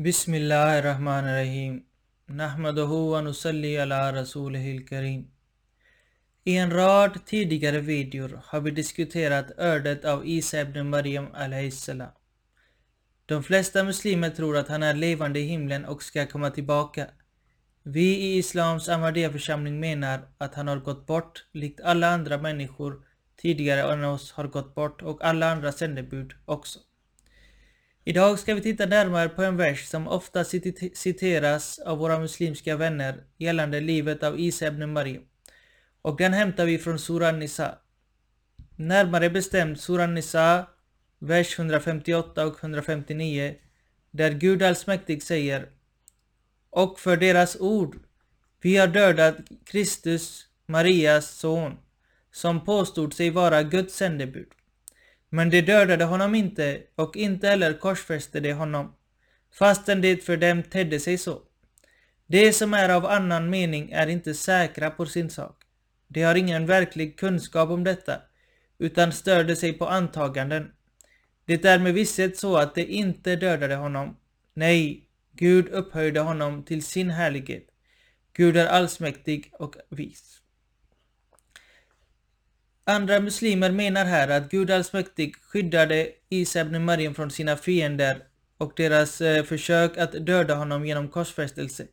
Bismillahirrahmanirrahim. Nahmaduhu wa nusalli. I en rad tidigare videor har vi diskuterat ödet av Isa ibn Maryam salam. De flesta muslimer tror att han är levande i himlen och ska komma tillbaka. Vi i Islams Ahmadiyya-församling menar att han har gått bort likt alla andra människor tidigare än oss har gått bort och alla andra sändebud också. Idag ska vi titta närmare på en vers som ofta citeras av våra muslimska vänner gällande livet av Isa ibn Maryam. Och den hämtar vi från Suran Nisa. Närmare bestämt Suran Nisa, vers 158 och 159, där Gud allsmäktig säger Och för deras ord, vi har dödat Kristus, Marias son, som påstod sig vara Guds sändebud. Men de dödade honom inte och inte heller korsfäste de honom, fastän det för dem tedde sig så. De som är av annan mening är inte säkra på sin sak. De har ingen verklig kunskap om detta, utan störde sig på antaganden. Det är med visshet så att de inte dödade honom. Nej, Gud upphöjde honom till sin härlighet. Gud är allsmäktig och vis. Andra muslimer menar här att Gud allsmäktig skyddade Isa ibn Maryam från sina fiender och deras eh, försök att döda honom genom korsfästelse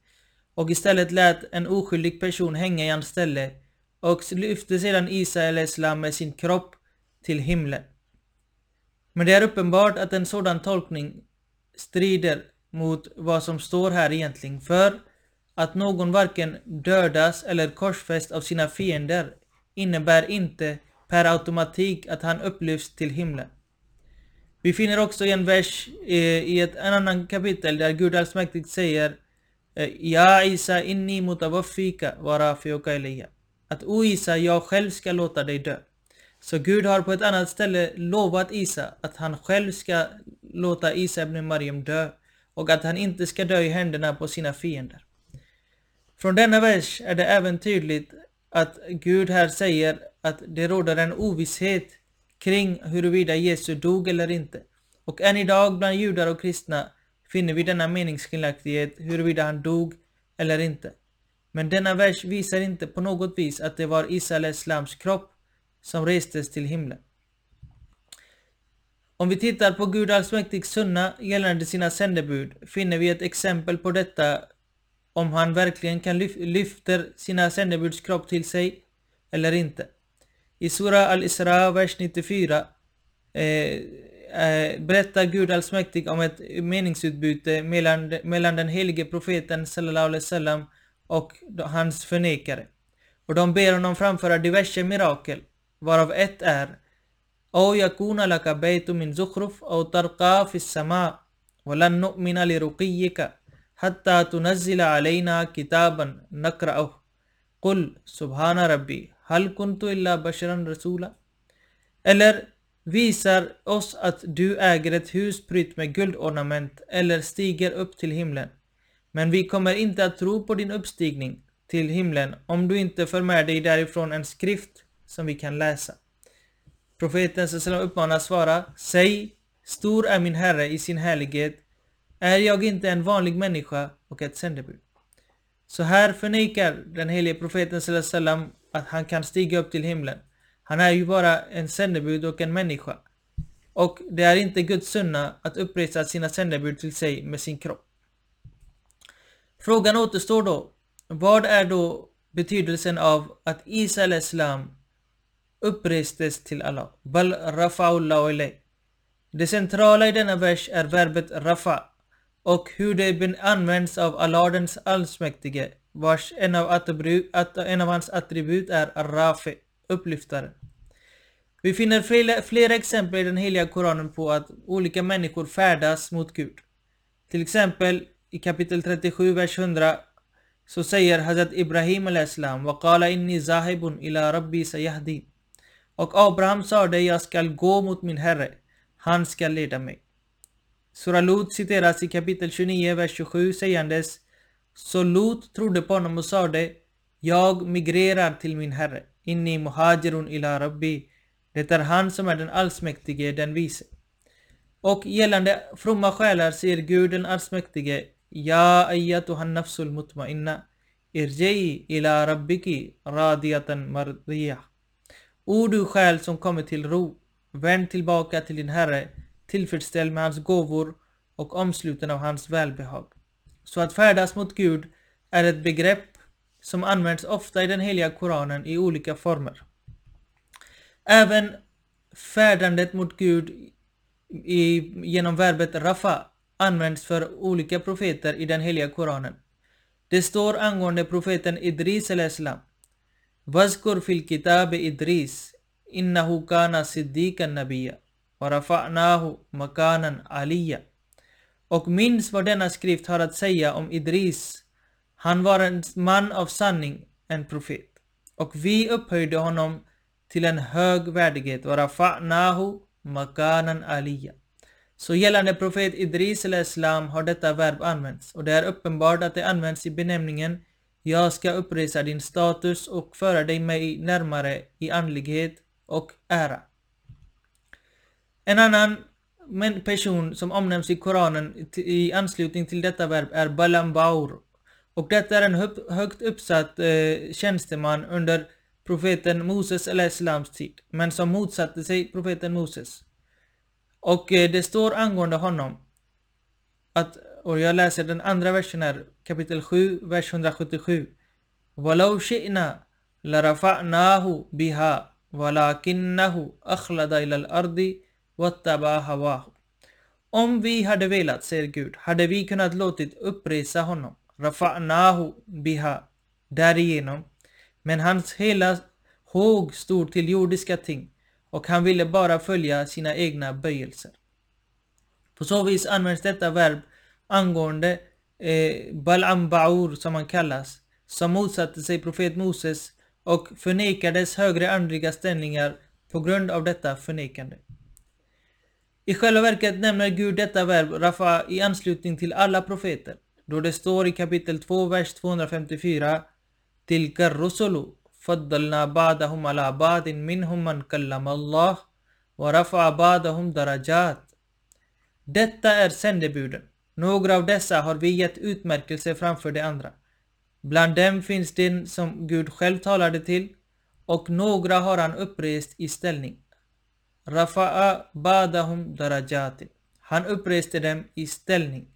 och istället lät en oskyldig person hänga i hans ställe och lyfte sedan Isa eller Islam med sin kropp till himlen. Men det är uppenbart att en sådan tolkning strider mot vad som står här egentligen för att någon varken dödas eller korsfäst av sina fiender innebär inte per automatik att han upplyfts till himlen. Vi finner också en vers eh, i ett annat kapitel där Gud allsmäktigt säger eh, Ja Isa inni mutawaffika wa rafiuka ilayya. Att O Isa, jag själv ska låta dig dö. Så Gud har på ett annat ställe lovat Isa att han själv ska låta Isa ibn Mariam dö och att han inte ska dö i händerna på sina fiender. Från denna vers är det även tydligt att Gud här säger att det råder en ovisshet kring huruvida Jesus dog eller inte. Och än idag bland judar och kristna finner vi denna meningsskiljaktighet huruvida han dog eller inte. Men denna vers visar inte på något vis att det var Isa islams kropp som restes till himlen. Om vi tittar på Gud allsmäktigs sunna gällande sina sändebud finner vi ett exempel på detta om han verkligen kan lyf lyfter sina sändebuds kropp till sig eller inte. I Sura Al-Isra, vers 94 eh, eh, berättar Gud allsmäktig om ett meningsutbyte mellan, mellan den helige profeten sallallahu alaihi wasallam och hans förnekare. Och de ber honom framföra diverse mirakel, varav ett är أو يكون لك بيت من زخرف أو ترقى في السماء ولن نؤمن لرقيك حتى تنزل علينا كتابا نقرأه قل سبحان ربي Hal kuntu illa basharan rasula. Eller visar oss att du äger ett hus prytt med guldornament eller stiger upp till himlen. Men vi kommer inte att tro på din uppstigning till himlen om du inte för med dig därifrån en skrift som vi kan läsa. Profeten Sallam uppmanar svara Säg, stor är min Herre i sin härlighet. är jag inte en vanlig människa och ett sändebud? Så här förnekar den helige profeten Sallam att han kan stiga upp till himlen. Han är ju bara en sändebud och en människa. Och det är inte Guds sunna att uppresa sina sändebud till sig med sin kropp. Frågan återstår då. Vad är då betydelsen av att Isa al-Islam upprestes till Allah? Bal rafa'ullah Det centrala i denna vers är verbet rafa och hur det används av Allahs allsmäktige vars en av, attribut, en av hans attribut är Rafi, upplyftaren. Vi finner flera, flera exempel i den heliga Koranen på att olika människor färdas mot Gud. Till exempel i kapitel 37, vers 100 så säger Hazrat Ibrahim al-Islam وَقَالَ inni zahibun ila rabbi sayahdi Och Abraham sade jag skall gå mot min herre, han skall leda mig. Sura Lut citeras i kapitel 29, vers 27 sägandes så Lut trodde på honom och sade Jag migrerar till min herre. Inni muhajirun ila rabbi. Det är han som är den allsmäktige, den vise. Och gällande fromma själar säger Gud den allsmäktige Ja ayyatuhan nafsul mutmainna Irjei ila rabbiki radiyatan mardiyah O du själ som kommer till ro Vänd tillbaka till din Herre tillfredsställd med hans gåvor och omsluten av hans välbehag. Så att färdas mot Gud är ett begrepp som används ofta i den heliga Koranen i olika former. Även färdandet mot Gud i, genom verbet rafa används för olika profeter i den heliga Koranen. Det står angående profeten Idris al-Islam. Vazkur fil kitab Idris innahu kana siddiqan nabiyya wa makanan aliyya. Och minns vad denna skrift har att säga om Idris. Han var en man av sanning, en profet. Och vi upphöjde honom till en hög värdighet. Och makanan aliyya. Så gällande profet Idris eller Islam har detta verb använts och det är uppenbart att det används i benämningen Jag ska uppresa din status och föra dig mig närmare i andlighet och ära. En annan person som omnämns i Koranen i anslutning till detta verb är Balambaur. Och detta är en högt uppsatt eh, tjänsteman under profeten Moses eller Islams tid, men som motsatte sig profeten Moses. Och eh, det står angående honom att, och jag läser den andra versen här, kapitel 7, vers 177. Walau shi'na larafa'nahu biha walakinnahu akhlada ila al-ardi wattaba hawahu. Om vi hade velat, säger Gud, hade vi kunnat låtit uppresa honom, rafa'nahu biha, därigenom. Men hans hela håg stod till jordiska ting och han ville bara följa sina egna böjelser. På så vis används detta verb angående eh, Balam Baur som han kallas, som motsatte sig profet Moses och förnekades högre andliga ställningar på grund av detta förnekande. I själva verket nämner Gud detta verb Rafa i anslutning till alla profeter, då det står i kapitel 2, vers 254 Tilka rusulu faddalna ba'dahum ala ba'din minhum man kallama Allah wa rafa ba'dahum darajat. Detta är sändebuden. Några av dessa har vi gett utmärkelse framför de andra. Bland dem finns den som Gud själv talade till och några har han upprest i ställning. Rafa'a badahum darajatin. Han uppreste dem i ställning.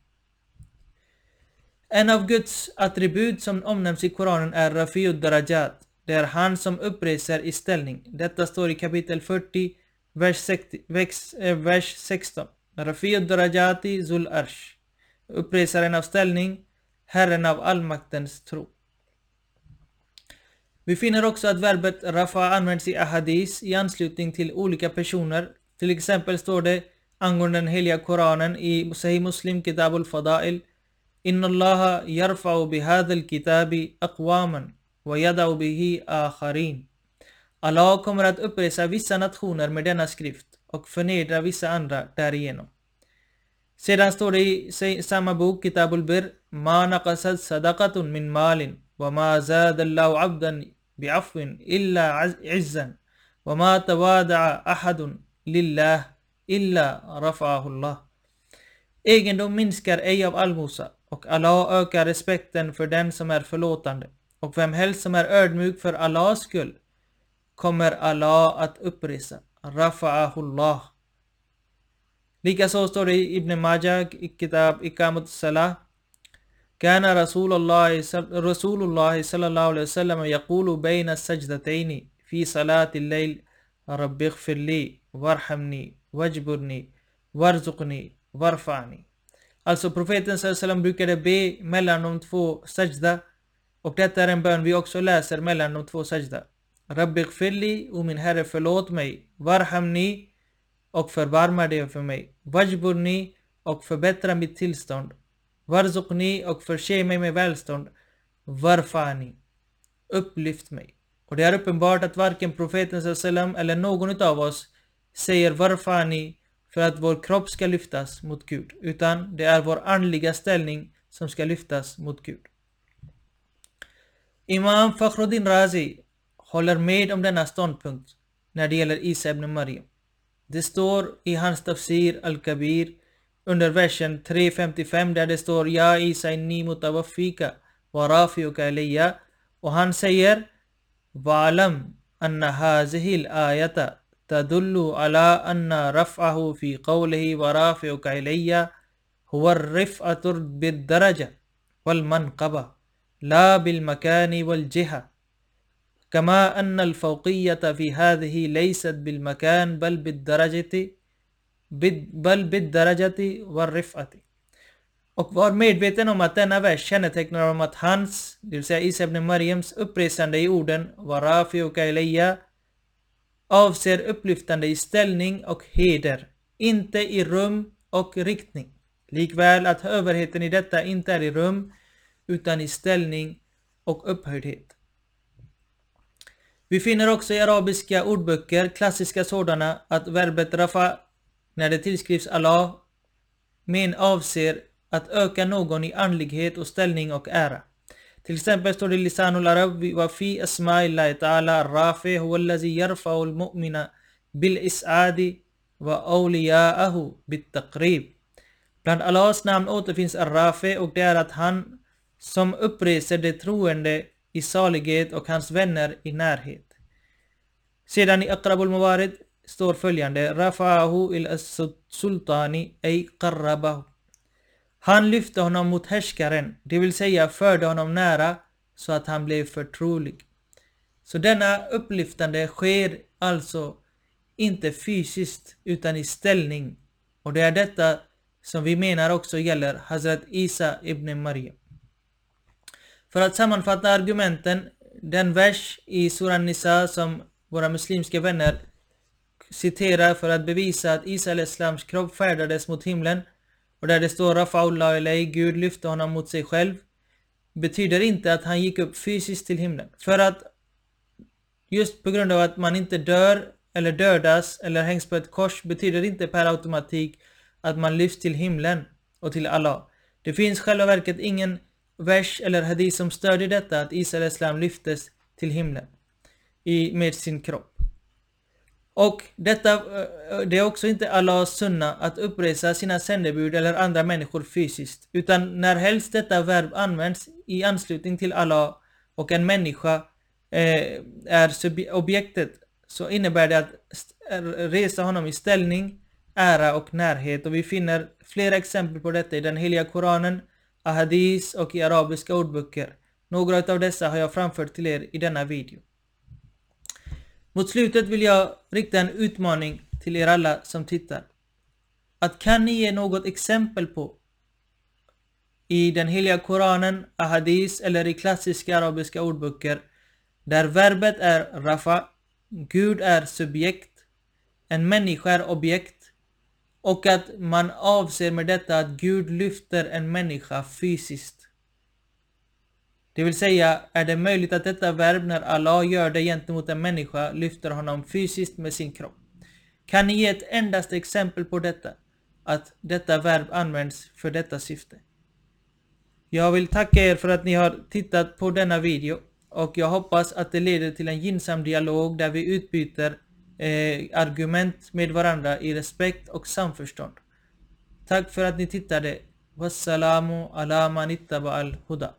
En av Guds attribut som omnämns i Koranen är Rafiud Darajat. Det är han som uppreser i ställning. Detta står i kapitel 40, vers, 60, vers, eh, vers 16. Rafiud Darajati Zul Arsh. Uppresaren av ställning, Herren av allmaktens tro. Vi finner också att verbet Rafa används i ahadis i anslutning till olika personer. Till exempel står det angående den heliga Koranen i Sahih Muslim Kitab al-Fadail Inna Allaha yarfa'u bihadal kitabi aqwaman wa yada'u bihi akharin. Allah kommer att uppresa vissa nationer med denna skrift och förnedra vissa andra därigenom. Sedan står det i samma bok Kitab al-Bir Ma naqasat sadaqatun min malin وما زاد الله عبدا بعفو إلا عزا وما توادع أحد لله إلا رفعه الله Egendom minskar ej av allmosa och Allah ökar respekten för den som är förlåtande. Och vem helst som är ödmjuk för Allahs skull kommer Allah att uppresa. Rafa'ahullah. Likaså står det i Ibn Majah i Kitab Ikamat Salah كان رسول الله رسول الله صلى الله عليه وسلم يقول بين السجدتين في صلاة الليل رب اغفر لي وارحمني واجبرني وارزقني varfani. Alltså profeten sallam brukade be mellan de två sajda och detta är en bön vi också läser mellan de två sajda. Rabbi gfirli, o min herre förlåt mig, varhamni och förbarma dig för mig, vajburni och förbättra mitt tillstånd Varzukni och förse mig med välstånd. Varfani. Upplyft mig. Och det är uppenbart att varken profeten sallam eller någon av oss säger varfani för att vår kropp ska lyftas mot Gud, utan det är vår andliga ställning som ska lyftas mot Gud. Imam Fakhruddin Razi håller med om denna ståndpunkt när det gäller Isa ibn Maryam. Det står i hans tafsir al-Kabir under version 355 där det står Ja Isa inni mutawaffika wa rafiuka ilayya och han säger Valam anna hazihi al-ayata tadullu ala anna تدل على أن رفعه في قوله ورافعك إلي هو الرفعة بالدرجة والمنقبة لا بالمكان والجهة كما أن الفوقية في هذه ليست بالمكان بل بالدرجة bal bid darajati var rifati. Och var medveten om att denna vers kännetecknar om att hans, det vill säga Isa Mariams uppresande i orden Warafi och Kaileya avser upplyftande i ställning och heder, inte i rum och riktning. Likväl att överheten i detta inte är i rum utan i ställning och upphöjdhet. Vi finner också i arabiska ordböcker, klassiska sådana, att verbet rafa när det tillskrivs Allah, men avser att öka någon i andlighet och ställning och ära. Till exempel står det i Lisanul Arab wa fi asma'illahi ta'ala rafi huwa allazi yarfa'u al-mu'mina bil is'adi wa awliya'ahu bit taqrib. Bland Allahs namn återfinns Ar-Rafi och det är att han som uppreser det troende i salighet och hans vänner i närhet. Sedan i Aqrabul Mubarid står följande Rafa'ahu il sultani ej qarrabahu. Han lyfte honom mot härskaren, det vill säga förde honom nära så att han blev förtrolig. Så denna upplyftande sker alltså inte fysiskt utan i ställning. Och det är detta som vi menar också gäller Hazrat Isa ibn Maryam. För att sammanfatta argumenten, den vers i Suran Nisa som våra muslimska vänner citerar för att bevisa att Isa al-Islams kropp färdades mot himlen och där det står Rafa'ullah Elay, Gud lyfte honom mot sig själv betyder inte att han gick upp fysiskt till himlen. För att just på grund av att man inte dör eller dödas eller hängs på ett kors betyder inte per automatik att man lyfts till himlen och till Allah. Det finns själva verket ingen vers eller hadith som stödjer detta att Isa al-Islam lyftes till himlen i, med sin kropp. Och detta, eh, eh, det är också inte Allahs sunna att uppresa sina sändebud eller andra människor fysiskt, utan när helst detta verb används i anslutning till Allah och en människa eh, är objektet så innebär det att eh, resa honom i ställning, ära och närhet och vi finner flera exempel på detta i den heliga Koranen, ahadis och i arabiska ordböcker. Några av dessa har jag framfört till er i denna video. Mot slutet vill jag rikta en utmaning till er alla som tittar. Att kan ni ge något exempel på i den heliga Koranen, ahadis eller i klassiska arabiska ordböcker där verbet är rafa, Gud är subjekt, en människa är objekt och att man avser med detta att Gud lyfter en människa fysiskt. Det vill säga, är det möjligt att detta verb när Allah gör det gentemot en människa lyfter honom fysiskt med sin kropp? Kan ni ge ett endast exempel på detta? Att detta verb används för detta syfte? Jag vill tacka er för att ni har tittat på denna video och jag hoppas att det leder till en gynnsam dialog där vi utbyter eh, argument med varandra i respekt och samförstånd. Tack för att ni tittade. Wassalamu ala man al-huda.